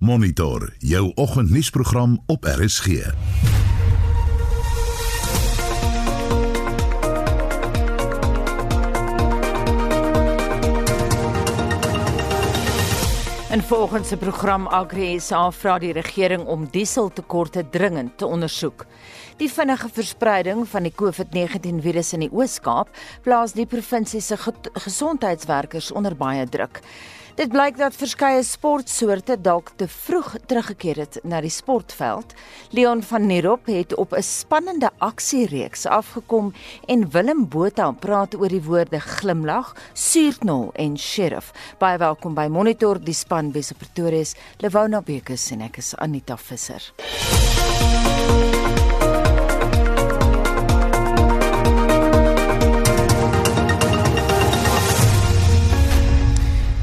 Monitor jou oggendnuusprogram op RSG. En volgens se program AgriSA vra die regering om dieseltekorte dringend te ondersoek. Die vinnige verspreiding van die COVID-19 virus in die Oos-Kaap plaas die provinsie se gesondheidswerkers onder baie druk. Dit blyk dat verskeie sportsoorte dalk te vroeg teruggekeer het na die sportveld. Leon van Nierop het op 'n spannende aksiereeks afgekom en Willem Botha praat oor die woorde glimlag, suurknol en sheriff. Baie welkom by Monitor die span Wes Pretoria. Lewona Bekes en ek is Anita Visser.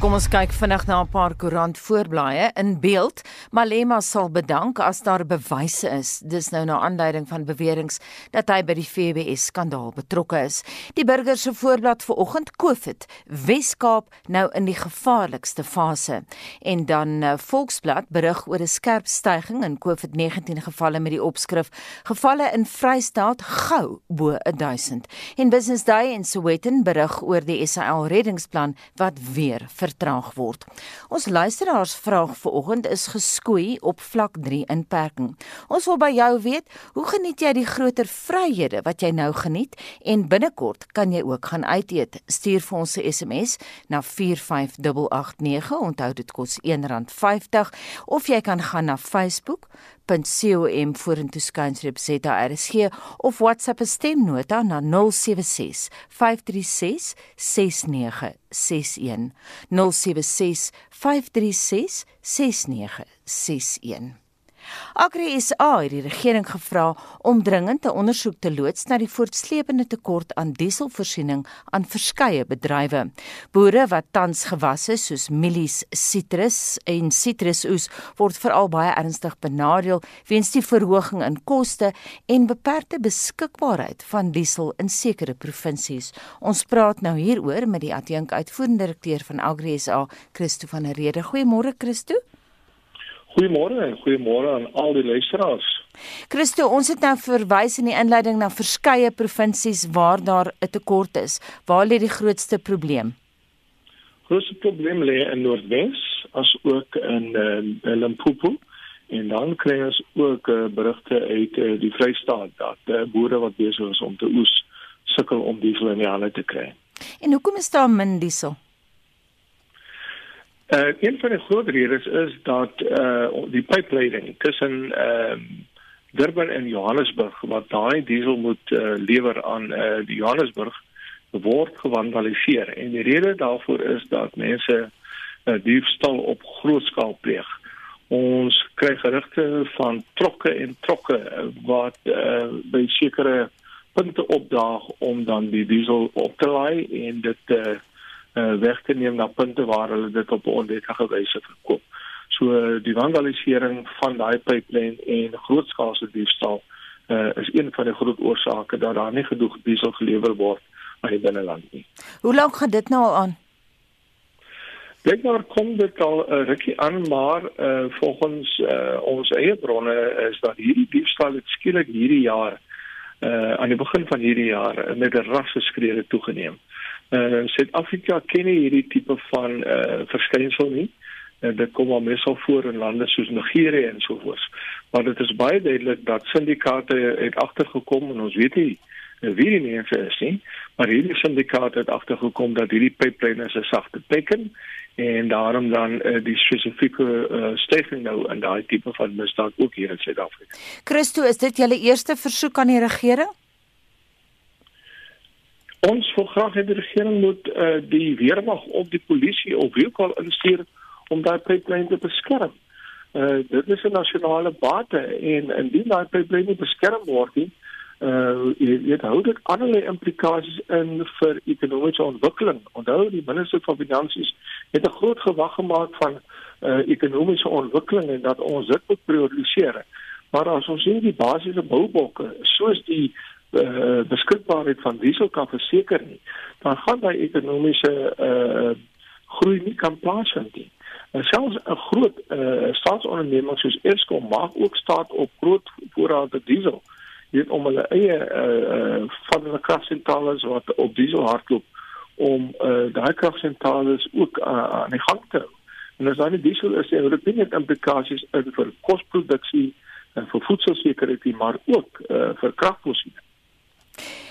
Kom ons kyk vinnig na 'n paar koerant voorblaaie in beeld. Malema sal bedank as daar bewyse is. Dis nou na aanleiding van beweringe dat hy by die FBS skandaal betrokke is. Die burger se voorblad vanoggend COVID Weskaap nou in die gevaarlikste fase. En dan uh, Volksblad berig oor 'n skerp stygings in COVID-19 gevalle met die opskrif gevalle in Vrystaat gou bo 1000. En Business Day in Soweto berig oor die SAL reddingsplan wat weer vertraag word. Ons luisteraars vraag vanoggend is geskoei op vlak 3 inperking. Ons wil by jou weet, hoe geniet jy die groter vryhede wat jy nou geniet en binnekort kan jy ook gaan uit eet. Stuur vir ons 'n SMS na 45889. Onthou dit kos R1.50 of jy kan gaan na Facebook facebook.com vorentoe skynstreep ZRSG of WhatsApp 'n stemnota na 076 536 6961 076 536 6961 Agri SA het die regering gevra om dringend 'n ondersoek te loods na die voortsleepende tekort aan dieselvoorsiening aan verskeie bedrywe. Boere wat tans gewasse soos mielies, sitrus en sitrusoes word veral baie ernstig benadeel weens die verhoging in koste en beperkte beskikbaarheid van diesel in sekere provinsies. Ons praat nou hieroor met die adjunk uitvoerende direkteur van Agri SA, Christo van der Rede. Goeiemôre Christo. Goeiemôre en goeiemôre aan al die luisteraars. Christo, ons het nou verwys in die inleiding na verskeie provinsies waar daar 'n tekort is. Waar lê die grootste probleem? Grootste probleem lê in Noordwes as ook in uh, Limpopo en dan kry ons ook uh, berigte uit uh, die Vrystaat dat uh, boere wat besig is om te oes sukkel om diesel in die hande te kry. En hoekom is daar min diesel? Uh een van die groot redes is dat uh die pipeline tussen ehm uh, Durban en Johannesburg wat daai diesel moet uh, lewer aan uh die Johannesburg word gewandaliseer en die rede daarvoor is dat mense uh, diefstal op groot skaal pleeg. Ons kry gerugte van trokke en trokke wat uh by sekere punte opdaag om dan die diesel op te laai en dit uh uh, weg te neem na punte waar hulle dit op 'n onwettige wyse verkoop. So die vandalisering van daai pipeline en grootskaalse diefstal uh, is een van die groot oorsake dat daar nie genoeg diesel gelewer word aan die binneland nie. Hoe lank gaan dit nou aan? Dit nou kom dit al 'n uh, rukkie aan maar uh, volgens uh, ons eie bronne is dat hierdie diefstal het skielik hierdie jaar uh, aan die begin van hierdie jaar met 'n rasse skrede toegeneem. Uh Suid-Afrika ken nie hierdie tipe van uh verskynsel nie. En dit kom al meestal voor in lande soos Nigerië en so voort. Maar dit is baie duidelik dat syndikaate het agtergekom en ons weet nie uh, wie die mense is nie, maar hierdie syndikaat het agtergekom dat hierdie pipeline is 'n sagte teken en daarom dan uh, die spesifieke uh, stygings nou in daai tipe van misdaad ook hier in Suid-Afrika. Christo, is dit julle eerste versoek aan die regering? Ons wil graag hê die regering moet uh, die weermag op die polisie of wie ook al instuur om daai pipeline te beskerm. Uh dit is 'n nasionale bate en indien daai pipeline beskerm word, uh jy hou dit allerlei implikasies in vir ekonomiese ontwikkeling. Onthou die minister van finansies het 'n groot gewag gemaak van uh ekonomiese ontwikkeling en dat ons dit moet prioritiseer. Maar as ons sien die basiese boublokke soos die uh, beskikbaarheid van diesel kan verseker nie, dan gaan daai ekonomiese uh, groei nie kan plaasvind nie. En selfs 'n groot uh, staatsonderneming soos Eskom maak ook staat op groot voorrade diesel. Weet om hulle eie uh, uh, van hulle kragsentrale wat op diesel hardloop om uh, daai kragsentrale ook uh, aan die gang te hou. En as daai diesel is, het dit nie net implikasies vir kosproduksie en vir voedselsekerheid nie, maar ook uh, vir kragvoorsiening.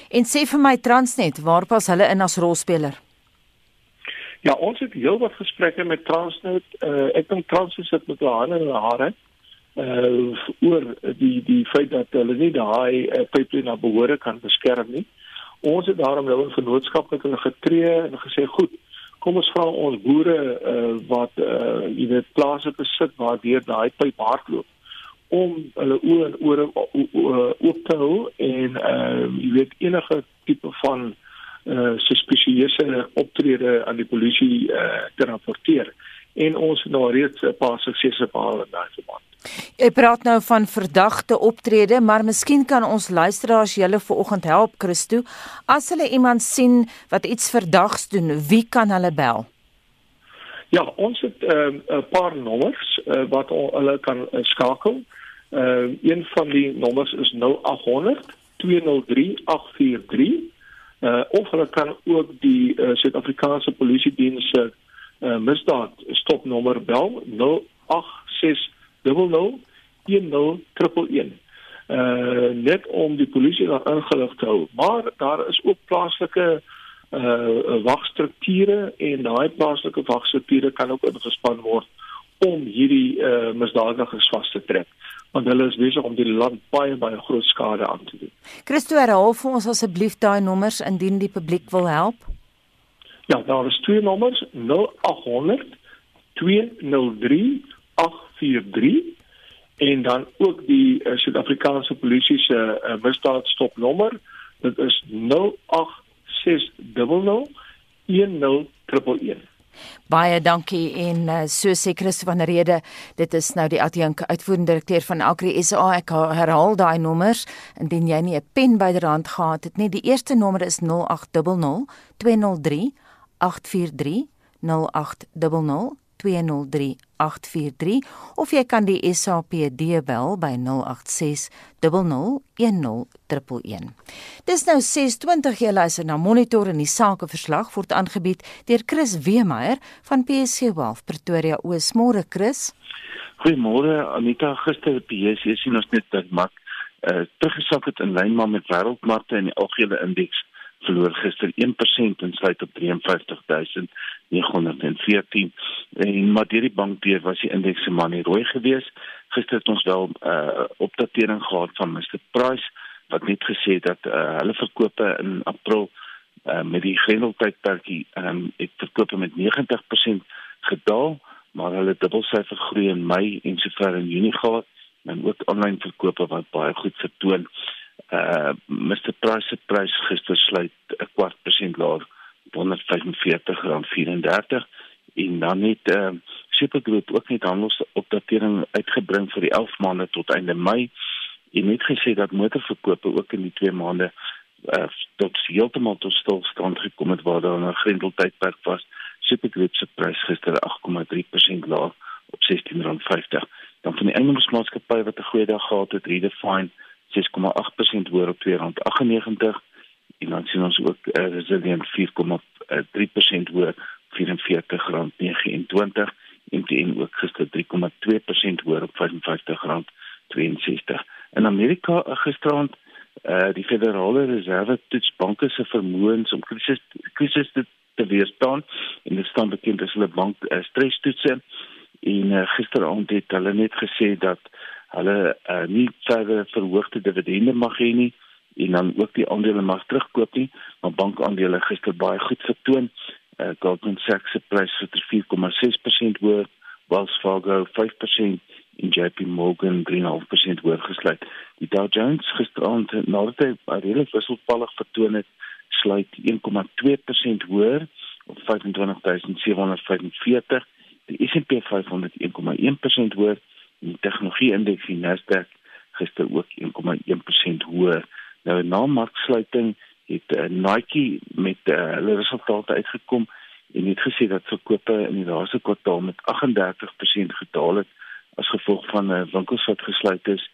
En sê vir my Transnet, waar pas hulle in as rolspeler? Ja, ons het heelwat gesprekke met Transnet. Uh, ek dink Transnet sit met hulle hande in hulle hare uh oor die die feit dat hulle nie daai uh, pipeline behoore kan beskerm nie. Ons het daarom nou 'n vennootskap met hulle getree en gesê goed, kom ons vra ons boere uh, wat uh, jy weet plase besit waar deur daai pyp hardloop om hulle oë en ore oop te hou en uh, jy weet enige tipe van uh, suspisieuse optrede aan die polisie uh, te rapporteer en ons het nou reeds 'n paar suksese behaal in daai verband. Jy praat nou van verdagte optrede, maar miskien kan ons luisteraars julle vanoggend help Christo. As hulle iemand sien wat iets verdags doen, wie kan hulle bel? Ja, ons het ehm, 'n uh, paar nommers uh, wat hulle kan uh, skakel. Uh, een van die nommers is 0800 203 843. Uh, of hulle kan ook die Suid-Afrikaanse uh, Polisie Diens se uh, misdaad stopnommer bel 086 00 1011 uh net om die polisie daar ingelig te hou. Maar daar is ook plaaslike uh wagstrukture en daai plaaslike wagstrukture kan ook ingespan word om hierdie uh misdadigers vas te trek want hulle is besig om die land baie baie groot skade aan te doen. Christo herhaal vir ons asseblief daai nommers indien die publiek wil help. Ja, daar is twee nommers 0800 203 843 en dan ook die uh, Suid-Afrikaanse polisie se uh, misdaadstopnommer dit is 0860 1011 Baie dankie en uh, so sê Christo van der Rede dit is nou die adjunk uitvoerende direkteur van Alkri SA ek herhaal daai nommers indien jy nie 'n pen byderhand gehad het nie. Die eerste nommer is 0800 203 843 0800 203843 of jy kan die SAPD bel by 086 001011. Dis nou 6:20 jy luister na Monitor en die sakeverslag word aangebied deur Chris Weemeier van PSG Wealth Pretoria Oos. Môre Chris. Goeiemôre Anita. Gister op PSG sien ons net dat mak uh, teruggesak het in lyn maar met wêreldmarkte en die algehele indeks verloor gister 1% en sluit op 53914 en maar deur die bank deur was die indeks se manie rooi geweest. Gister het ons wel 'n uh, opdatering gehad van Mr Price wat net gesê dat uh, hulle verkope in April uh, met die grendeltydperkie um, het verkope met 90% gedaal, maar hulle dubbelsyfer groei in Mei en sover in Junie gehad en ook aanlyn verkope wat baie goed vertoon uh Mr Price se prys gister sluit 'n kwart persent laer op R145.34 en dan het uh Supergroup ook net handels opdatering uitgebring vir die 11 maande tot einde Mei en net gesê dat motorverkope ook in die 2 maande uh tot heeltemal tot stilstand gekom het waar daar 'n grendeltydperk was. Supergroup se prys gister 8,3% laer op R16.50. Dan van die eiendomsmaatskappy wat 'n goeie dag gehad het, Redefine 6,8% hoër op R298 en dan sien ons ook uh, Resilient 4,3% hoër R44.29 en teen ook gister 3,2% hoër op R55.62. In Amerika uh, gisterand uh, die Federale Reserve toets banke se vermoëns om krisis krisis te, te weerstaan en dit staan bekend as hulle bank uh, stresstoetse en uh, gisteraand het hulle net gesê dat hulle uh, nie verder verhoogde dividende mag hê nie en dan ook die aandele mag terugkoop nie, maar bankaandele gister baie goed vertoon. Uh, Goldman Sachs se prys het 4,6% hoër, Wells Fargo 5% en JP Morgan 3,5% hoër gesluit. Die Dow Jones gisteraand nadat hy redelik wisselvallig vertoon het, sluit 1,2% hoër op 25745. Die S&P 500 1,1% hoër die tegnologie indeks die Nasdaq gister ook 1,1% hoër. Nou na marksluiting het uh, Nike met uh, hulle resultate uitgekom en het gesê dat verkope in die laaste kwartaal met 38% gedaal het as gevolg van uh, winkels wat gesluit is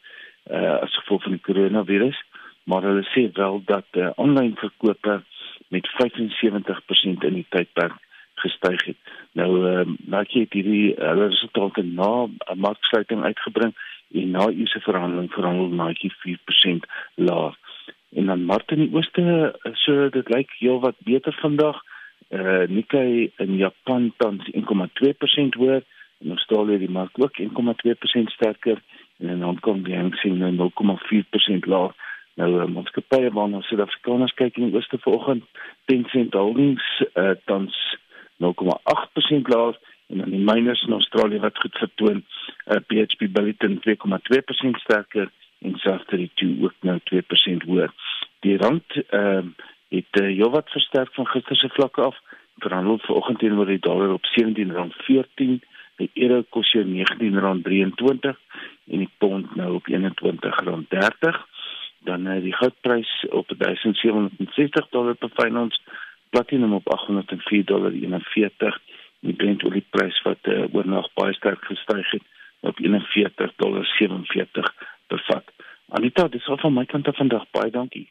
uh, as gevolg van die coronavirus maar hulle sê wel dat uh, aanlyn verkope met 75% in die tydperk gestyg het. Nou ehm uh, nou kyk hierdie hulle resultate na 'n marksluiting uitgebring en na hierdie verhandeling verhandel naatjie 4% laag. En dan Martin in die ooste so dit lyk heel wat beter vandag. Eh uh, Nikkei in Japan tans 1,2% hoër en Australië die mark ook 1,2% sterker en in Hong Kong die Hang Seng nou 0,4% laag. Nou uh, maatskappye waarna Suid-Afrikaners kyk in die ooste vanoggend Tencent Holdings eh uh, tans 0,8% laag en dan die miners in Australië wat goed vertoon, uh, eh, PHP Billiton 2,2% sterker en South32 ook nou 2% hoër. Die rand ehm uh, het uh, heelwat versterk van gister se vlakke af. Verhandel vanoggend teenoor die dollar op R17.14, die euro kos jou R19.23 en die pond nou op R21.30 dan uh, die goudprys op 1760 dollar per ons platinum op 804 dollar 41 die Brent olieprys wat uh, oornag baie sterk gestyg het op 41 dollar 47 per vat Anita dis al van my kant af vandag. Baie dankie.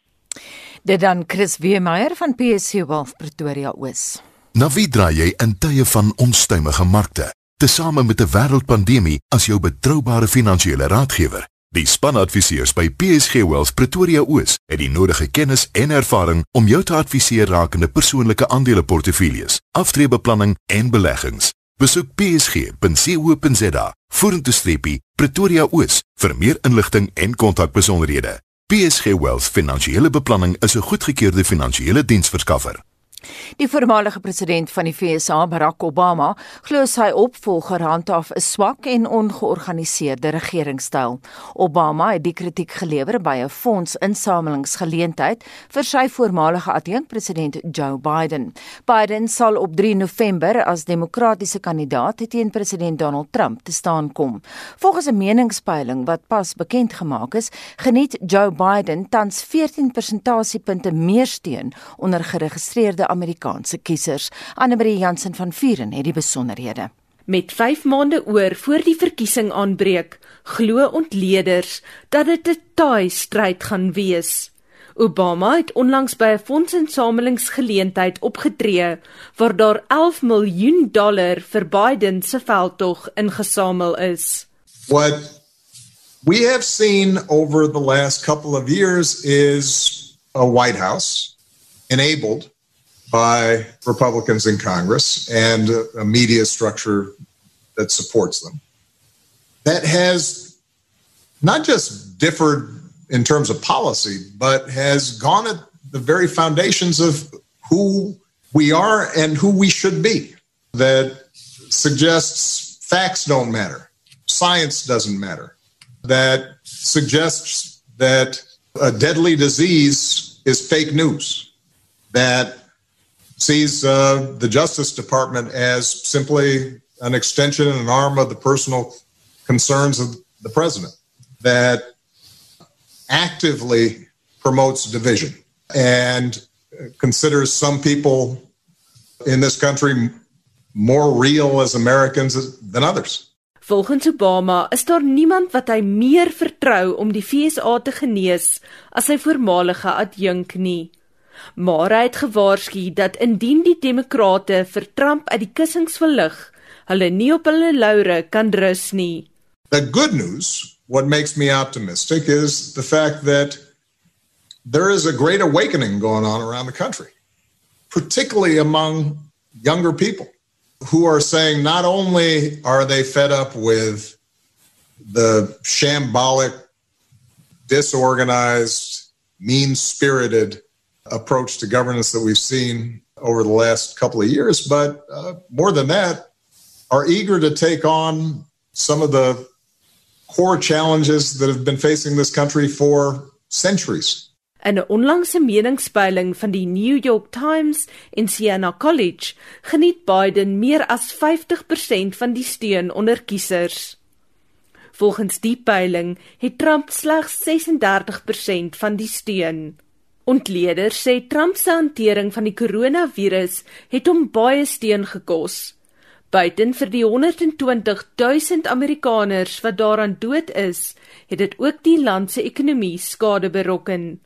Dit dan Chris Weemeyer van PSC Wealth Pretoria Oos. Navidra jy in tye van onstuimige markte? Tesame met 'n wêreldpandemie as jou betroubare finansiële raadgewer Die spanadviseurs by PSG Wealth Pretoria Oos het die nodige kennis en ervaring om jou te adviseer rakende persoonlike aandeleportefeuilles, aftreebeplanning en beleggings. Besoek psg.co.za vorentoe streepie Pretoria Oos vir meer inligting en kontakbesonderhede. PSG Wealth Finansiële Beplanning is 'n goedgekeurde finansiële diensverskaffer. Die voormalige president van die VSA, Barack Obama, glo sy opvolger handhaaf 'n swak en ongeorganiseerde regeringstyl. Obama het die kritiek gelewer by 'n fondsinsamelingsgeleentheid vir sy voormalige adjunkpresident Joe Biden. Biden sal op 3 November as demokratiese kandidaat teen president Donald Trump te staan kom. Volgens 'n meningspeiling wat pas bekend gemaak is, geniet Joe Biden tans 14 persentasiepunte meer steun onder geregistreerde Amerikaanse kiesers. Anne-Marie Jansen van Vuren het die besonderhede. Met 5 maande oor voor die verkiesing aanbreek, glo ontleeders dat dit 'n taai stryd gaan wees. Obama het onlangs by 'n fondsinsamelingsgeleentheid opgetree waar daar 11 miljoen dollar vir Biden se veldtog ingesamel is. What we have seen over the last couple of years is a White House enabled by Republicans in Congress and a media structure that supports them. That has not just differed in terms of policy, but has gone at the very foundations of who we are and who we should be. That suggests facts don't matter, science doesn't matter, that suggests that a deadly disease is fake news, that sees uh, the Justice Department as simply an extension and an arm of the personal concerns of the president that actively promotes division and considers some people in this country more real as Americans than others. Volgens Obama is daar niemand wat hy meer vertrou om die FSA te genees as sy voormalige adjunk nie maar hy het gewaarsku dat indien die demokrate vir Trump uit die kussings verlig, hulle nie op hulle laure kan rus nie. The good news, what makes me optimistic is the fact that there is a great awakening going on around the country, particularly among younger people who are saying not only are they fed up with the shambolic, disorganized, mean spirited approach to governance that we've seen over the last couple of years, but uh, more than that, are eager to take on some of the core challenges that have been facing this country for centuries. In 'n onlangse meningspeiling van die New York Times en Siena College geniet Biden meer as 50% van die steun onder kiesers. Volgens die peiling het Trump slegs 36% van die steun. Ontleeders sê Trump se hantering van die koronavirus het hom baie steun gekos. Buiten vir die 120 000 Amerikaners wat daaraan dood is, het dit ook die land se ekonomie skade berokken.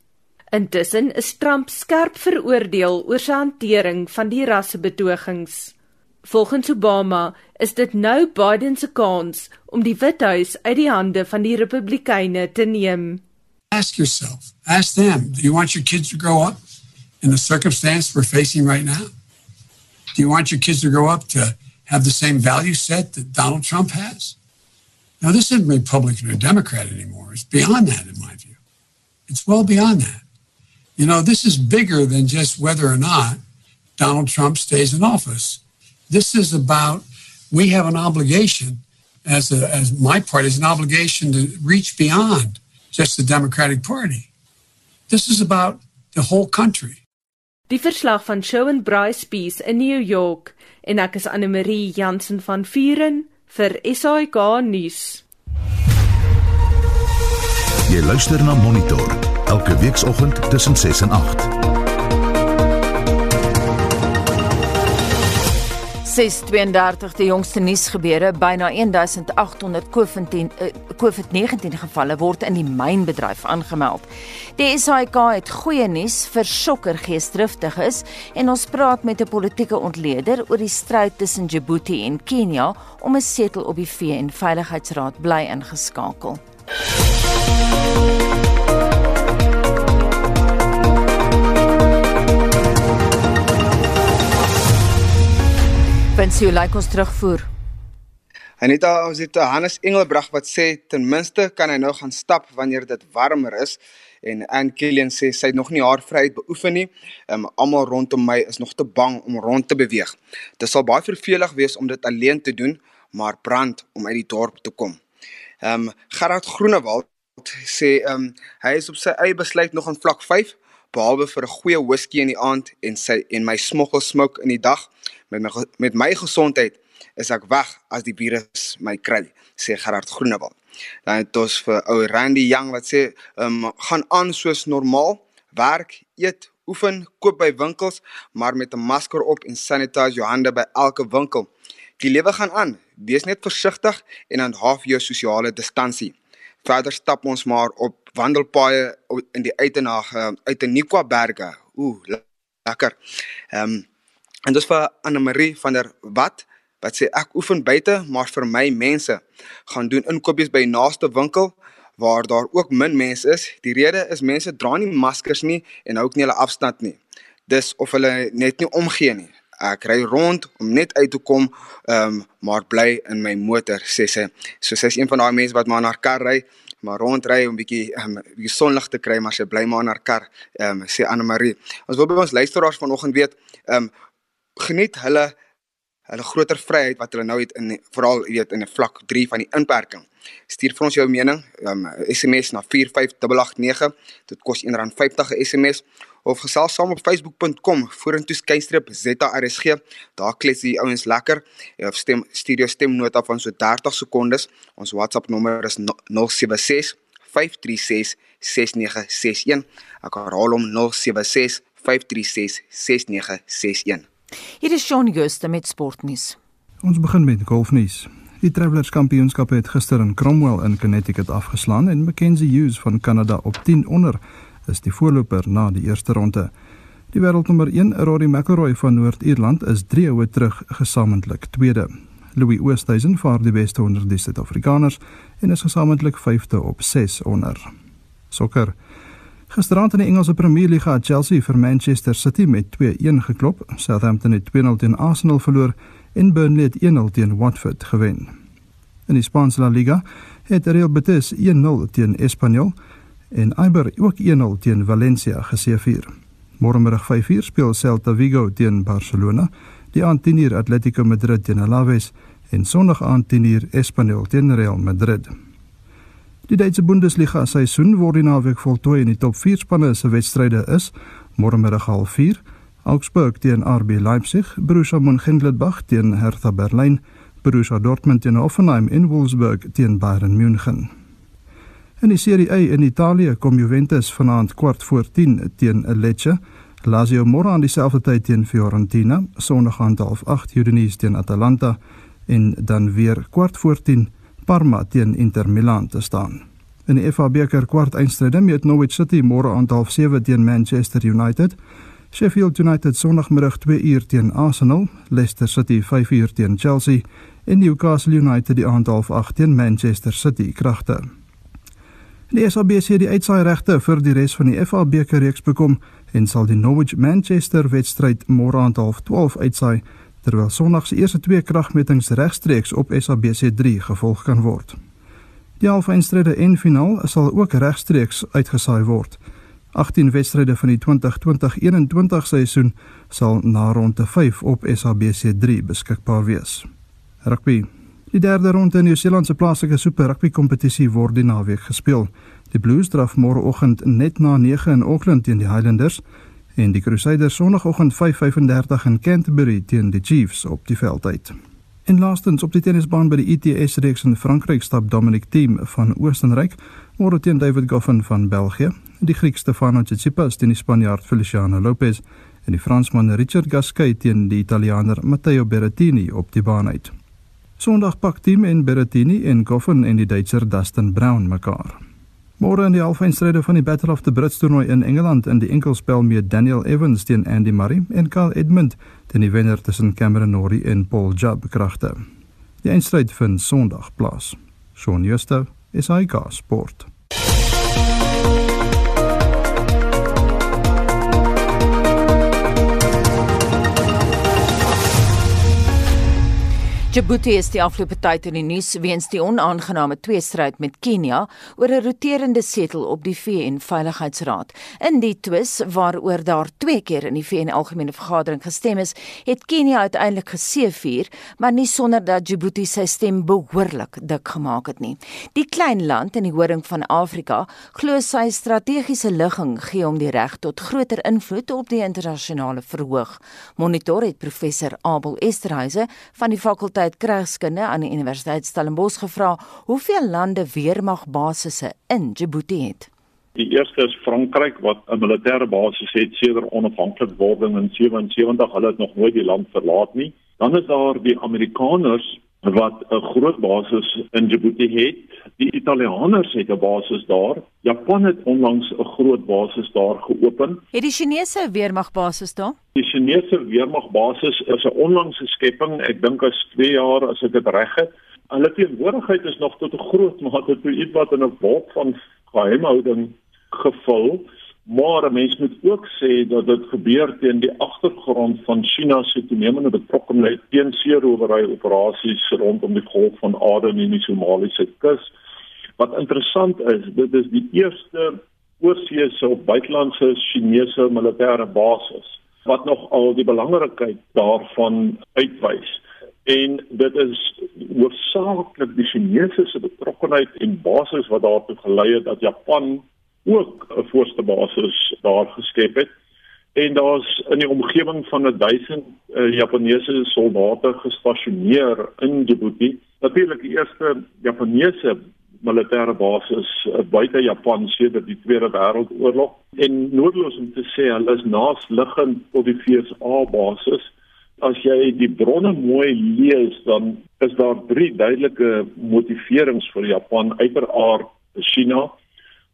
Intussen is Trump skerp veroordeel oor sy hantering van die rassebetogings. Volgens Obama is dit nou Biden se kans om die Withuis uit die hande van die Republikeine te neem. Ask yourself, ask them, do you want your kids to grow up in the circumstance we're facing right now? Do you want your kids to grow up to have the same value set that Donald Trump has? Now, this isn't Republican or Democrat anymore. It's beyond that, in my view. It's well beyond that. You know, this is bigger than just whether or not Donald Trump stays in office. This is about we have an obligation as a, as my part is an obligation to reach beyond just the Democratic Party. This is about the whole country. Die verslag van Shawn Bryce Peace in New York en ek is Anne Marie Jansen van Vuren vir SAK nuus. Jy luister na Monitor elke weekoggend tussen 6 en 8. 632 die jongste nuusgebeure byna 1800 COVID-19 uh, COVID-19 gevalle word in die mynbedryf aangemeld. Die SAIK het goeie nuus vir sokker geesdriftiges en ons praat met 'n politieke ontleder oor die stryd tussen Djibouti en Kenia om 'n setel op die VN Veiligheidsraad bly ingeskakel. Pensie lyk ons terugvoer. Anita, ons het Hannes Engelbrug wat sê ten minste kan hy nou gaan stap wanneer dit warmer is en Ann Killian sê sy het nog nie haar vryheid beoefen nie. Um, Almal rondom my is nog te bang om rond te beweeg. Dit sal baie vervelig wees om dit alleen te doen, maar brand om uit die dorp te kom. Ehm um, Gerard Groenewald sê ehm um, hy is op sy eie besluit nog aan vlak 5 behalwe vir 'n goeie whisky in die aand en sy en my smoggel smoke in die dag met my met my gesondheid is ek weg as die virus my kry sê Gerard Groenewald. Dan het ons vir ou Randy Young wat sê um, gaan aan soos normaal werk eet oefen koop by winkels maar met 'n masker op en sanitize jou hande by elke winkel. Die lewe gaan aan. Wees net versigtig en handhaaf jou sosiale distansie. Verder stap ons maar op wandelpaaie in die uitenag uit die Nikwa berge. Ooh, lekker. Ehm um, En dis vir Anne Marie van der Wat wat sê ek oefen buite, maar vir my mense gaan doen inkopies by naaste winkel waar daar ook min mense is. Die rede is mense dra nie maskers nie en hou ook nie hulle afstand nie. Dis of hulle net nie omgee nie. Ek ry rond om net uit te kom, ehm um, maar bly in my motor, sê sy. So sy is een van daai mense wat maar na haar kar ry, maar rondry om bietjie ehm um, bietjie sonlig te kry, maar sy bly maar in haar kar, ehm um, sê Anne Marie. Ons wil by ons luisteraars vanoggend weet, ehm um, geniet hulle hulle groter vryheid wat hulle nou het in veral weet in 'n vlak 3 van die inperking. Stuur vir ons jou mening, um, SMS na 45889. Dit kos R1.50 'n SMS of gesels saam op facebook.com vorentoe skynstreep ZRSG. Daar klets die ouens lekker. Of stem studio stemnota van so 30 sekondes. Ons WhatsApp nommer is 076 536 6961. Ek herhaal hom 076 536 6961. Hier is Shaun Jooste met sportnuus. Ons begin met golfnuus. Die Travelers Kampioenskap het gister in Cromwell in Connecticut afgeslaan en Mackenzie Hughes van Kanada op 10 onder is die voorloper na die eerste ronde. Die wêreldnommer 1, Rory McIlroy van Noord-Ierland, is 3 houe terug gesamentlik tweede. Louis Oosthuizen vaar die beste onder die Suid-Afrikaners en is gesamentlik 5de op 6 onder. Sokker Gisteraand in die Engelse Premier League het Chelsea vir Manchester City met 2-1 geklop. Southampton het 2-0 teen Arsenal verloor en Burnley het 1-0 teen Watford gewen. In die Spaanse La Liga het Real Betis 1-0 teen Espanyol en Eibar ook 1-0 teen Valencia geseëvier. Môremiddag 5:00 speel Celta Vigo teen Barcelona, die aand 10:00 Atletico Madrid teen Alaves en Sondag aand 10:00 Espanyol teen Real Madrid. Die Duitse Bundesliga seisoen word die naweek voltooi en die top 4 spanne se wedstryde is môremiddag 04:30 Augsburg teen RB Leipzig, Borussia Mönchengladbach teen Hertha Berlin, Borussia Dortmund teen Hoffenheim en Wolfsburg teen Bayern München. In die Serie A in Italië kom Juventus vanaand kwart voor 10 teen Lecce. Lazio môre aan dieselfde tyd teen Fiorentina, Sondag aan 08:30 Udinese teen Atalanta en dan weer kwart voor 10 Parma teen Inter Milan te staan. In die FA beker kwart eindstryde met Norwich City môre aan 07:30 teen Manchester United. Sheffield United Sondagmiddag 2 uur teen Arsenal, Leicester City 5 uur teen Chelsea en Newcastle United die aand half 8 teen Manchester City kragte. Die SABC die uitsaai regte vir die res van die FA beker reeks bekom en sal die Norwich Manchester wedstryd môre aand half 12 uitsaai terwyl Sondag se eerste twee kragmetings regstreeks op SABC 3 gevolg kan word. Die halfeindstryde en finaal sal ook regstreeks uitgesaai word. 18 wedstryde van die 2020-21 seisoen sal na ronde 5 op SABC 3 beskikbaar wees. Rugby. Die derde ronde in die Nieu-Seelandse plaaslike Super Rugby kompetisie word die naweek gespeel. Die Blues draf môreoggend net na 9 in Auckland teen die Highlanders en die Crusaders sonoggend 5:35 in Canterbury teen die Chiefs op die veld uit. En laastens op die tennisbaan by die ITS reeks in Frankryk stap Dominic Thiem van Oostenryk môre teen David Goffin van België, die Griek Stefano Tsitsipas teen die Spanjaard Feliciano Lopez en die Fransman Richard Gasquet teen die Italiaaner Matteo Berrettini op die baan uit. Sondag pak Thiem en Berrettini en Goffin en die Duitser Dustin Brown mekaar. Môre in die halfeindstryde van die Battle of the Brits toernooi in Engeland in die enkelspel met Daniel Evans teen Andy Murray en Carl Edmund teen die wenner tussen Cameron Norrie en Paul Jubb kragte. Die eindstryd vind Sondag plaas. Shaun Schuster, SAK Sport. Djibouti is die afgelope tyd in die nuus weens die onaangename tweestryd met Kenia oor 'n roterende setel op die VN Veiligheidsraad. In die twis waaroor daar twee keer in die VN Algemene Vergadering gestem is, het Kenia uiteindelik geseëvier, maar nie sonder dat Djibouti sy stem behoorlik dik gemaak het nie. Die klein land in die horing van Afrika glo sy strategiese ligging gee hom die reg tot groter invloed op die internasionale verhoog. Monitor het professor Abel Esterhuise van die fakulteit Universiteit Krygskunde aan die Universiteit Stellenbosch gevra hoeveel lande weermagbasisse in Djibouti het. Die eerste is Frankryk wat 'n militêre basis het sedert onafhanklikwording in 77. Hulle het nog nooit die land verlaat nie. Dan is daar die Amerikaners wat 'n groot basis in Djibouti het. Die Italianers het 'n basis daar. Japan het onlangs 'n groot basis daar geopen. Het die Chinese weermagbasis daar? Die Chinese weermagbasis is 'n onlangse skepping. Ek dink as 2 jaar as ek dit reg het. Hulle teenwoordigheid is nog tot 'n groot mate toe iets wat in 'n wolk van geheimhouding gevul. Maar mens moet ook sê dat dit gebeur teen die agtergrond van China se toenemende betrokkenheid teen seerowery operasies rondom die Golf van Aden en die Somaliese kus. Wat interessant is, dit is die eerste oorseese of buitelandse Chinese militêre basis wat nog al die belangrikheid daarvan uitwys. En dit is hoofsaaklik die Chinese se betrokkenheid en basis wat daartoe gelei het dat Japan ook 'n voorste basis daar geskep het en daar's in die omgewing van 1000 uh, Japaneese soldate gestasioneer in Djibouti. Natuurlik die eerste Japaneese militêre basis uh, buite Japan sedert die Tweede Wêreldoorlog en noodloos om te sê hulle is naasliggend tot die VSA basis. As jy die bronne mooi lees, dan is daar drie duidelike motiverings vir Japan uiteraard China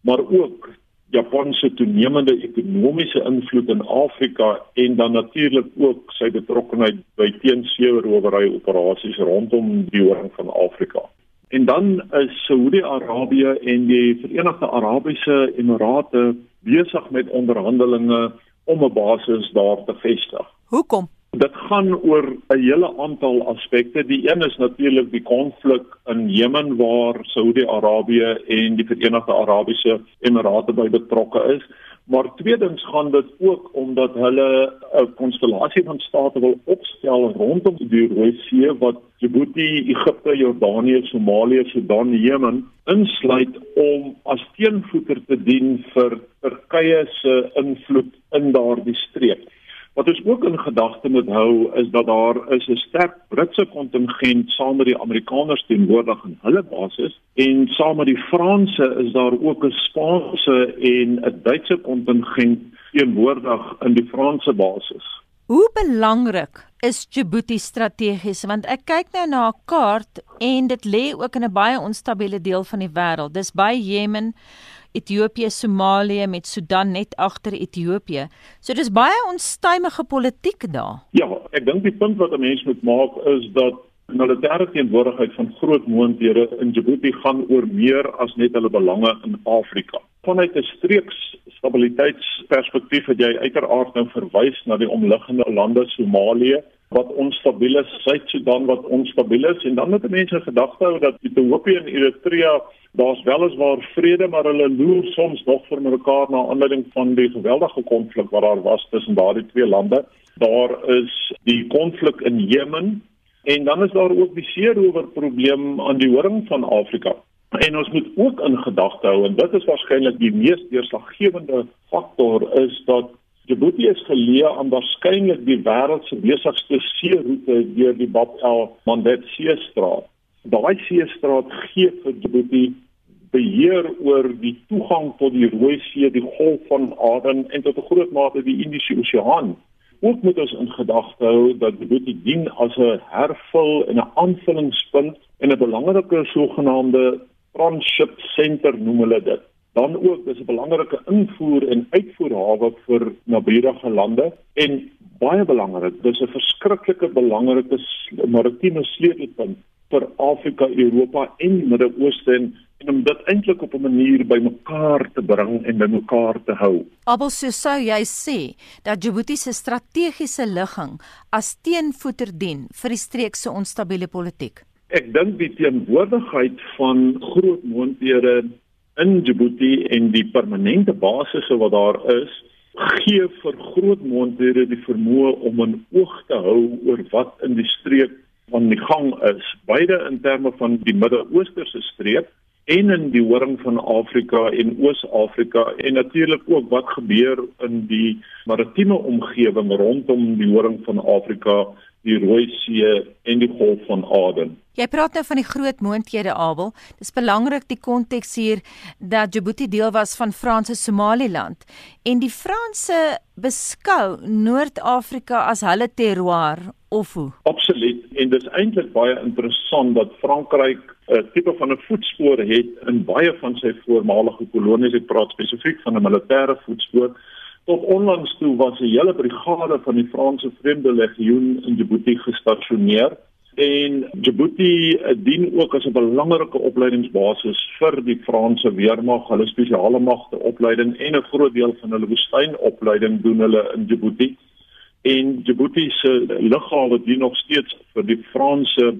maar ook Japan se toenemende ekonomiese invloed in Afrika en dan natuurlik ook sy betrokkeheid by teenseerowery operasies rondom die horing van Afrika. En dan is Saudi-Arabië en die Verenigde Arabiese Emirate besig met onderhandelinge om 'n basis daar te vestig. Hoekom? Dit gaan oor 'n hele aantal aspekte. Die een is natuurlik die konflik in Jemen waar Saudi-Arabië en die Verenigde Arabiese Emirate by betrokke is. Maar tweedens gaan dit ook omdat hulle 'n konstellasie van state wil opstel rondom die Rooi See wat Djibouti, Egipte, Jordanië, Somalië, Sudan, Jemen insluit om as teenvoeter te dien vir Turkye se invloed in daardie streek. Wat ons ook in gedagte moet hou is dat daar is 'n sterk Britse kontingent saam met die Amerikaners teenwoordig in hulle basis en saam met die Franse is daar ook 'n Spaanse en 'n Duitse kontingent teenwoordig in die Franse basis. Hoe belangrik is Djibouti strategies want ek kyk nou na 'n kaart en dit lê ook in 'n baie onstabiele deel van die wêreld. Dis by Jemen, Ethiopië, Somalië met Sudan net agter Ethiopië. So dis baie onstuimige politiek daar. Ja, ek dink die punt wat 'n mens moet maak is dat militêre teenwoordigheid van groot moondhede in Djibouti gaan oor meer as net hulle belange in Afrika. Vanuit 'n streeks stabiliteitsperspektief het jy uiteraard nou verwys na die omliggende lande Somalië wat onstabiel is, Suid-Sudan wat onstabiel is en dan moet mense gedagte hou dat Ethiopië en Eritrea daar's weliswaar vrede maar hulle loer soms nog vir mekaar na aanleiding van die geweldige konflik wat daar was tussen daardie twee lande. Daar is die konflik in Jemen en dan is daar ook die seerower probleem aan die horing van Afrika. En ons moet ook in gedagte hou en dit is waarskynlik die mees deurslaggewende faktor is dat Djibouti is geleë aan waarskynlik die wêreld se besigste seeroete deur die Bab el Mandeb Seestraat. Daai seestraat gee vir Djibouti beheer oor die toegang tot die Rooi See, die Golf van Aden en tot 'n groot mate die Indiese Oseaan. Ook moet ons in gedagte hou dat Djibouti dien as 'n hervul en 'n aanvullingspunt en 'n belangrike sogenaamde transit center noem hulle dit. Dan ook dis 'n belangrike invoer en uitvoerhawe vir naburige lande en baie belangrik dis 'n verskriklike belangrike maritieme sleutelpunt vir Afrika, Europa en die Midde-Ooste en, en om dit eintlik op 'n manier bymekaar te bring en bymekaar te hou. Abel sou jy sê dat Djibouti se strategiese ligging as teenvoeter dien vir die streek se onstabiele politiek. Ek dink die teenwoordigheid van groot moondhede in Djibouti en die permanente basisse wat daar is gee vir groot mondhede die vermoë om 'n oog te hou oor wat in die streek van die gang is beide in terme van die Midde-Oosterse streek en in die horing van Afrika en Oos-Afrika en natuurlik ook wat gebeur in die maritieme omgewing rondom die horing van Afrika die Rooi See en die Golf van Aden. Jy praat nou van die groot moontlikhede Abel. Dis belangrik die konteks hier dat Djibouti deel was van Franse Somaliland en die Franse beskou Noord-Afrika as hulle terroir of hoe? Absoluut. En dis eintlik baie interessant dat Frankryk 'n uh, tipe van 'n voetspoor het in baie van sy voormalige kolonies. Ek praat spesifiek van 'n militêre voetspoor Tot onlangs toe was 'n hele brigade van die Franse Vreemde Legioen in Djibouti gestasioneer en Djibouti dien ook as 'n belangrike opleidingsbasis vir die Franse weermag, hulle spesiale magte opleiding en 'n groot deel van hulle woestynopleiding doen hulle in Djibouti. En Djibouti se lughawe dien nog steeds vir die Franse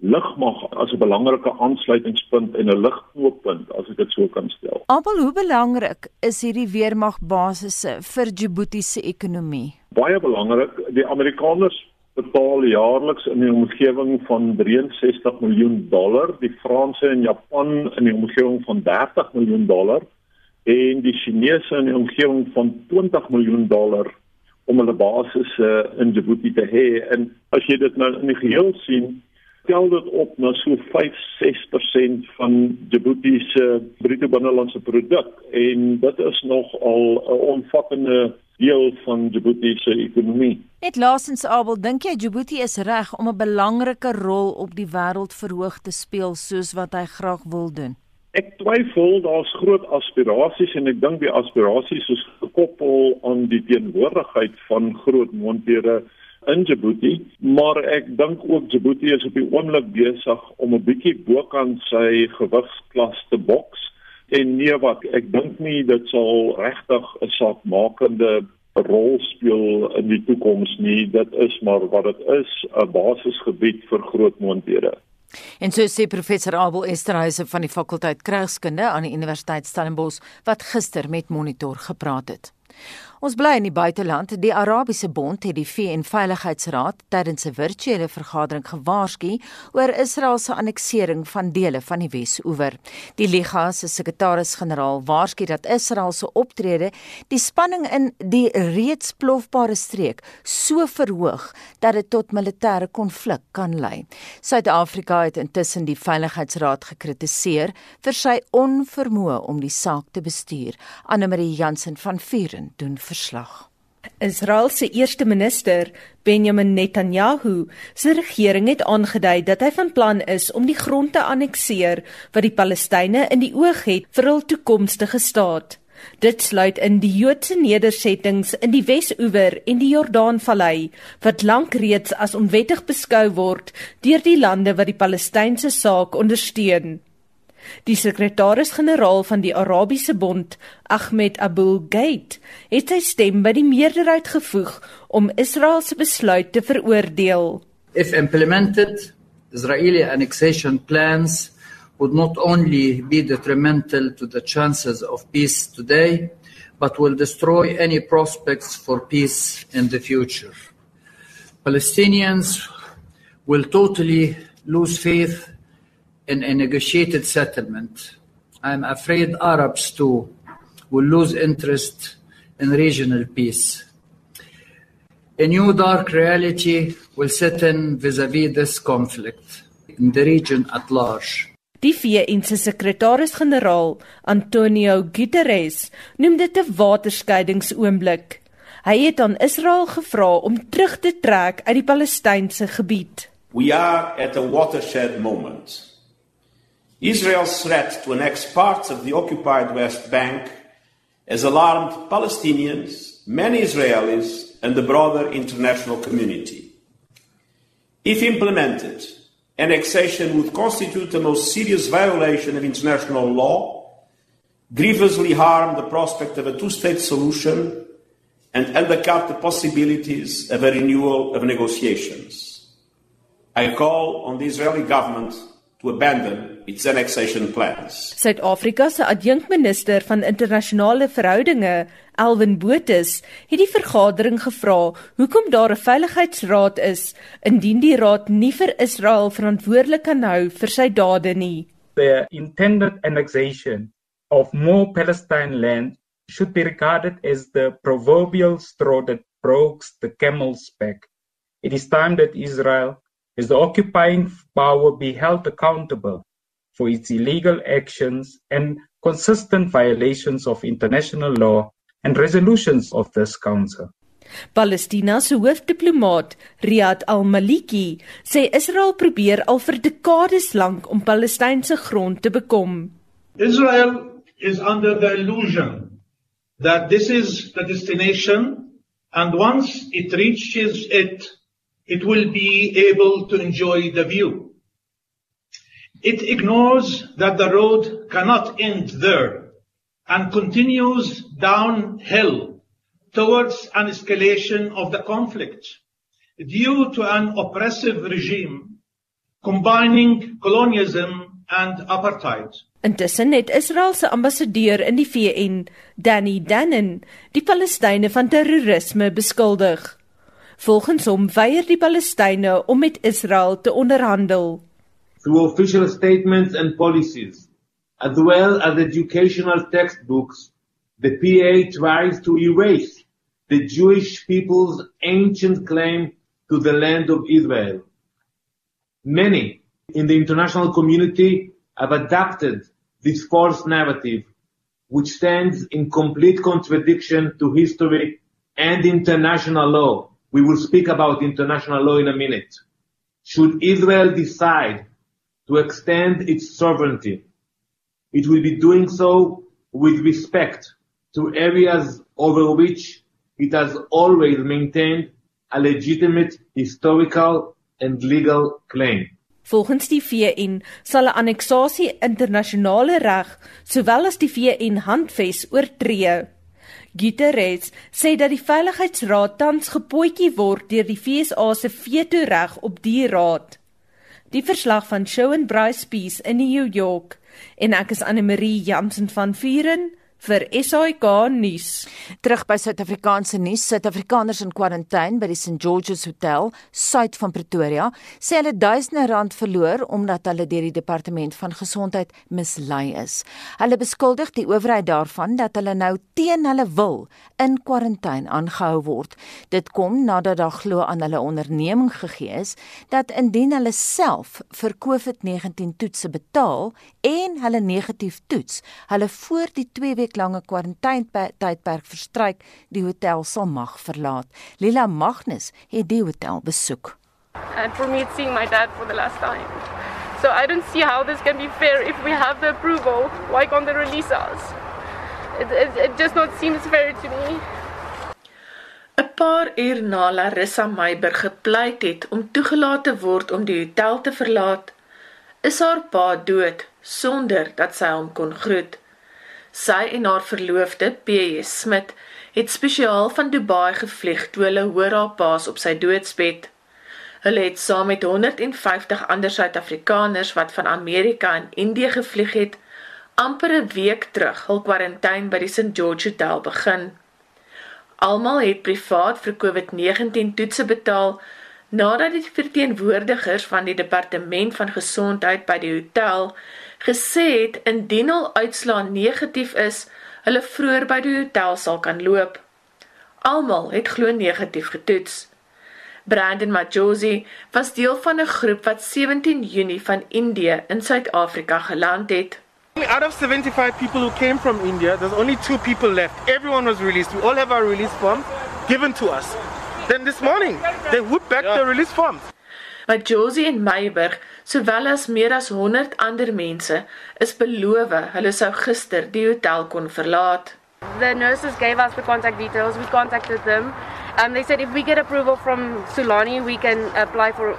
lugmag as 'n belangrike aansluitingspunt en 'n ligknooppunt as ek dit so kan stel. Abel, hoe belangrik is hierdie weermagbasisse vir Djibouti se ekonomie? Baie belangrik. Die Amerikaners betaal jaarliks in die omgewing van 63 miljoen dollar, die Franse en Japan in die omgewing van 30 miljoen dollar en die Chinese in die omgewing van 20 miljoen dollar om hulle basisse in Djibouti te hê. En as jy dit nou in die geheel sien, tel dit op na so 5-6% van Djibouti se bruto binnelandse produk en dit is nog al 'n omvattende deel van Djibouti se ekonomie. Net laasens Abel, dink jy Djibouti is reg om 'n belangrike rol op die wêreldverhoog te speel soos wat hy graag wil doen? Ek twyfel daar's groot aspirasies en ek dink die aspirasies is gekoppel aan die teenwoordigheid van groot mondhede in Djibouti, maar ek dink ook Djibouti is op die oomblik besig om 'n bietjie bokant sy gewigsklas te boks. En nee wat ek dink nie dit sal regtig 'n saakmakende rol speel in die toekoms nie. Dit is maar wat dit is 'n basisgebied vir groot moondhede En so sê professor Abel Esterhuise van die fakulteit Krygskunde aan die Universiteit Stellenbosch wat gister met Monitor gepraat het. Ons bly in die buiteland. Die Arabiese Bond het die VN Veiligheidsraad tydens 'n virtuele vergadering gewaarsku oor Israel se anneksering van dele van die Wes-oewer. Die Liga se sekretaris-generaal waarsku dat Israel se optrede die spanning in die reeds plofbare streek so verhoog dat dit tot militêre konflik kan lei. Suid-Afrika het intussen die Veiligheidsraad gekritiseer vir sy onvermoë om die saak te bestuur. Anne Marie Jansen van Vuren doen verslag. Israel se eerste minister, Benjamin Netanyahu, se regering het aangedui dat hy van plan is om die grond te annekteer wat die Palestynë in die oog het vir hul toekomstige staat. Dit sluit in die Joodse nedersettings in die Wes-oewer en die Jordaanvallei wat lank reeds as onwettig beskou word deur die lande wat die Palestynse saak ondersteun. Die sekretaris-generaal van die Arabiese Bond, Ahmed Abul Gheit, het sy stem by die meerderheid gevoeg om Israel se besluit te veroordeel. If implemented, Israeli annexation plans would not only be detrimental to the chances of peace today, but will destroy any prospects for peace in the future. Palestinians will totally lose faith in a negotiated settlement. I'm afraid Arabs too will lose interest in regional peace. A new dark reality will set in vis-à-vis this conflict in the region at large. Die VN se sekretaris-generaal, Antonio Guterres, noem dit 'n waterskeidingsoomblik. Hy het aan Israel gevra om terug te trek uit die Palestynse gebied. We are at a watershed moment. Israel's threat to annex parts of the occupied West Bank has alarmed Palestinians, many Israelis, and the broader international community. If implemented, annexation would constitute the most serious violation of international law, grievously harm the prospect of a two state solution, and undercut the possibilities of a renewal of negotiations. I call on the Israeli government to abandon its annexation plans. Suid-Afrika se adjunkminister van internasionale verhoudinge, Alwyn Botus, het die vergadering gevra hoekom daar 'n veiligheidsraad is indien die raad nie vir Israel verantwoordelik kan hou vir sy dade nie. The intended annexation of more Palestine land should be regarded as the proverbial straw that breaks the camel's back. It is time that Israel is the occupying power be held accountable for its illegal actions and consistent violations of international law and resolutions of this council. Palestina se hoofdiplomaat Riyad al-Maliki sê Israel probeer al vir dekades lank om Palestynse grond te bekom. Israel is under the illusion that this is the destination and once it reaches it it will be able to enjoy the view. It ignores that the road cannot end there and continues downhill towards an escalation of the conflict due to an oppressive regime combining colonialism and apartheid. Intussen het Israel se ambassadeur in die VN, Danny Dannen, die Palestynë van terrorisme beskuldig. Volgens hom weier die Palestynë om met Israel te onderhandel. Through official statements and policies, as well as educational textbooks, the PA tries to erase the Jewish people's ancient claim to the land of Israel. Many in the international community have adopted this false narrative, which stands in complete contradiction to history and international law. We will speak about international law in a minute. Should Israel decide to extend its sovereignty, it will be doing so with respect to areas over which it has always maintained a legitimate historical and legal claim. Volgens die VN sal 'n anneksasie internasionale reg sowel as die VN handves oortree. Guterres sê dat die Veiligheidsraad tans gepootjie word deur die FSA se veto reg op die raad. Die verslag van Shaun Bryce Peace in New York. En ek is Anne Marie Jansen van Vuren vir SAK nuus. Terug by Suid-Afrikaanse nuus, Suid-Afrikaners in kwarantyne by die St George's Hotel, suid van Pretoria, sê hulle duisende rand verloor omdat hulle deur die departement van gesondheid mislei is. Hulle beskuldig die owerheid daarvan dat hulle nou teen hulle wil in kwarantyne aangehou word. Dit kom nadat daar glo aan hulle onderneming gegee is dat indien hulle self vir COVID-19 toetse betaal en hulle negatief toets, hulle voor die 2 week lange kwarantynetydperk verstryk, die hotel sal mag verlaat. Lila Magnus het die hotel besoek. And for me it's seeing my dad for the last time. So I don't see how this can be fair if we have the approval. Why can't they release us? It, it, it just not seems fair to me. 'n Paar uur na Larissa Meiber gepleit het om toegelaat te word om die hotel te verlaat, is haar pa dood sonder dat sy hom kon groet. Sy en haar verloofde, P.J. Smit, het spesiaal van Dubai gevlieg toe hulle hoor haar paas op sy doodsbed. Hulle het saam met 150 ander Suid-Afrikaners wat van Amerika en Indië gevlieg het, amper 'n week terug hul kwarantyne by die St George Hotel begin. Almal het privaat vir COVID-19 toetse betaal nadat die verteenwoordigers van die departement van gesondheid by die hotel gesê het indien hul uitslaa negatief is, hulle vroeër by die hotel sal kan loop. Almal het glo negatief getoets. Brandon Majosi was deel van 'n groep wat 17 Junie van Indië in Suid-Afrika geland het. Out of 75 people who came from India, there's only two people left. Everyone was released. We all have our release forms given to us. Then this morning, they whooped back yeah. the release forms. Maar Josie en Meyburg, sowel as meer as 100 ander mense, is beloof hulle sou gister die hotel kon verlaat. The nurses gave us the contact details. We contacted them. Um, they said if we get approval from Sulani, we can apply for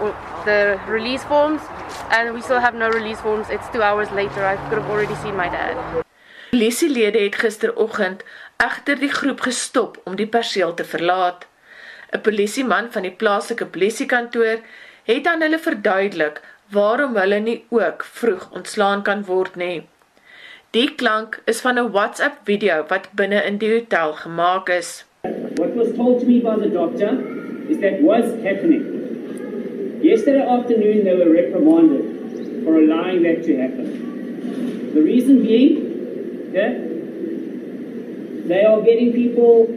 the release forms. And we still have no release forms. It's two hours later. I could have already seen my dad. Polisielede het gisteroggend egter die groep gestop om die perseel te verlaat. 'n Polisieman van die plaaslike polisiekantoor het aan hulle verduidelik waarom hulle nie ook vroeg ontslaan kan word nie. Die klank is van 'n WhatsApp video wat binne in die hotel gemaak is. What was told to me by the doctor is that was happening. Yesterday afternoon they were reprimanded for allowing that to happen. The reason being that they are getting people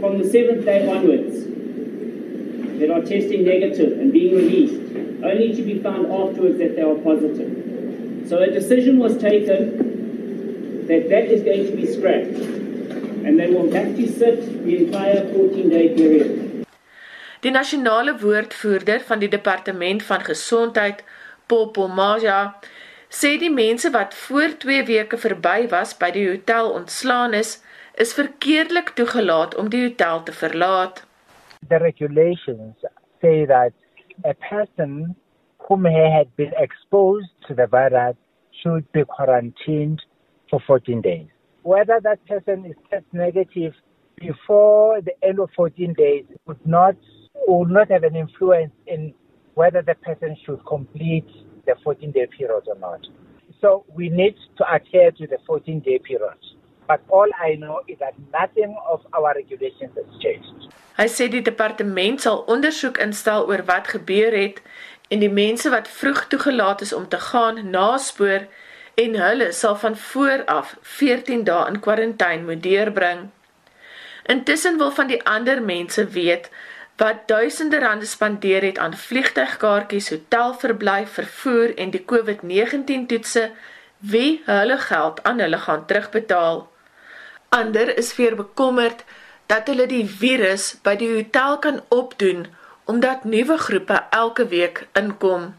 from the seventh day onwards that are testing negative and being released, only to be found afterwards that they are positive. So a decision was taken that that is going to be scrapped and they will have to sit the entire 14-day period. Die nasionale woordvoerder van die departement van gesondheid, Popo Maja, sê die mense wat voor 2 weke verby was by die hotel ontslaan is, is verkeerdelik toegelaat om die hotel te verlaat. The regulations say that a person whom he had been exposed to the virus should be quarantined for 14 days. Whether that person is test negative before the end of 14 days would not would not have an influence in whether the person should complete the 14 day period or not. So we need to adhere to the 14 day period. But all I know is that nothing of our regulations has changed. Hy sê die departement sal ondersoek instel oor wat gebeur het en die mense wat vroeg toegelaat is om te gaan naspoor en hulle sal van voor af 14 dae in kwarantyne moet deurbring. Intussen wil van die ander mense weet wat duisende rande spandeer het aan vliegtuigkaartjies, hotelverblyf, vervoer en die COVID-19 toetse, wie hulle geld aan hulle gaan terugbetaal. Ander is weer bekommerd dat hulle die virus by die hotel kan opdoen omdat nuwe groepe elke week inkom.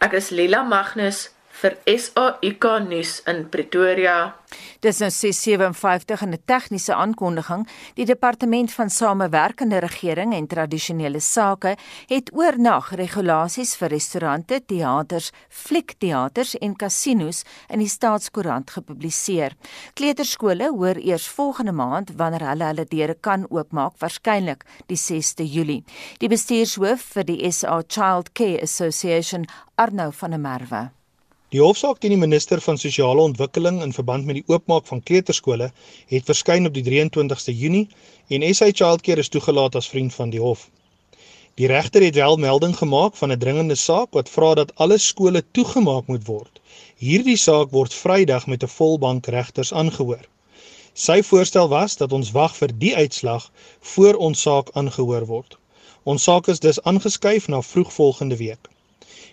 Ek is Lila Magnus vir SAIK nuus in Pretoria. Dis nou 657 in 'n tegniese aankondiging. Die departement van samewerkende regering en tradisionele sake het oornag regulasies vir restaurante, teaters, fliekteaters en kasinos in die staatskoerant gepubliseer. Kleuterskole hoor eers volgende maand wanneer hulle hulle deure kan oopmaak, waarskynlik die 6de Julie. Die bestuurshoof vir die SA Child Care Association, Arno van der Merwe Die hofsaak teen die minister van sosiale ontwikkeling in verband met die oopmaak van kleuterskole het verskyn op die 23ste Junie en SA Childcare is toegelaat as vriend van die hof. Die regter het wel melding gemaak van 'n dringende saak wat vra dat alle skole toegemaak moet word. Hierdie saak word Vrydag met 'n volbank regters aangehoor. Sy voorstel was dat ons wag vir die uitslag voor ons saak aangehoor word. Ons saak is dus aangeskuif na vroeg volgende week.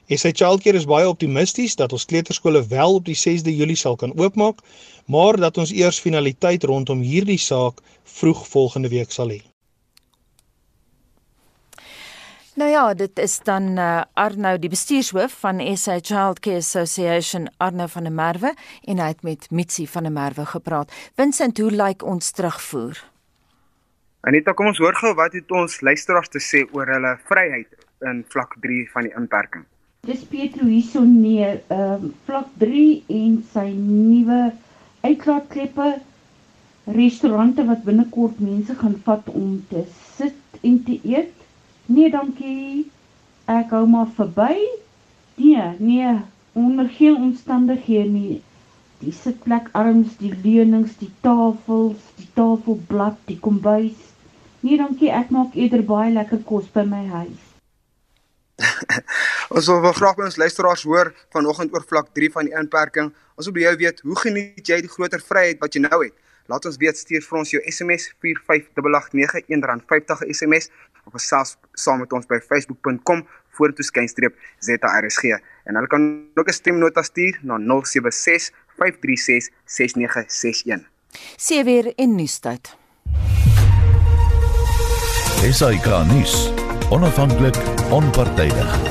SA Childcare is baie optimisties dat ons kleuterskole wel op die 6de Julie sal kan oopmaak, maar dat ons eers finaliteit rondom hierdie saak vroeg volgende week sal hê. Nou ja, dit is dan uh, Arnou die bestuurshoof van SA Childcare Association Arnou van der Merwe en hy het met Mitsi van der Merwe gepraat. Vincent, hoe lyk ons terugvoer? Anita, kom ons hoor gou wat het ons luisteraars te sê oor hulle vryheid in vlak 3 van die inperking. Dis Petro hierson nee, ehm um, vlak 3 en sy nuwe uitlaatkleppe restaurante wat binnekort mense gaan vat om te sit en te eet Nee, dankie. Ek hou maar verby. Nee, nee, onder geen omstandighede nie. Die sitplekarms, die leunings, die tafels, die tafelblad, die kombuis. Nee, dankie. Ek maak eerder baie lekker kos by my huis. ons wil graag by ons luisteraars hoor vanoggend oor vlak 3 van die inperking. Ons wil by jou weet, hoe geniet jy die groter vryheid wat jy nou het? Laat ons weet, stuur vir ons jou SMS 45889 R50 SMS of gesels saam met ons by facebook.com vorentoe skynstreep ZRSG en hulle kan ook 'n stemnota stuur na 076 536 6961. Sien weer in Nuustad. Esai Kahnis, onafhanklik, onpartydig.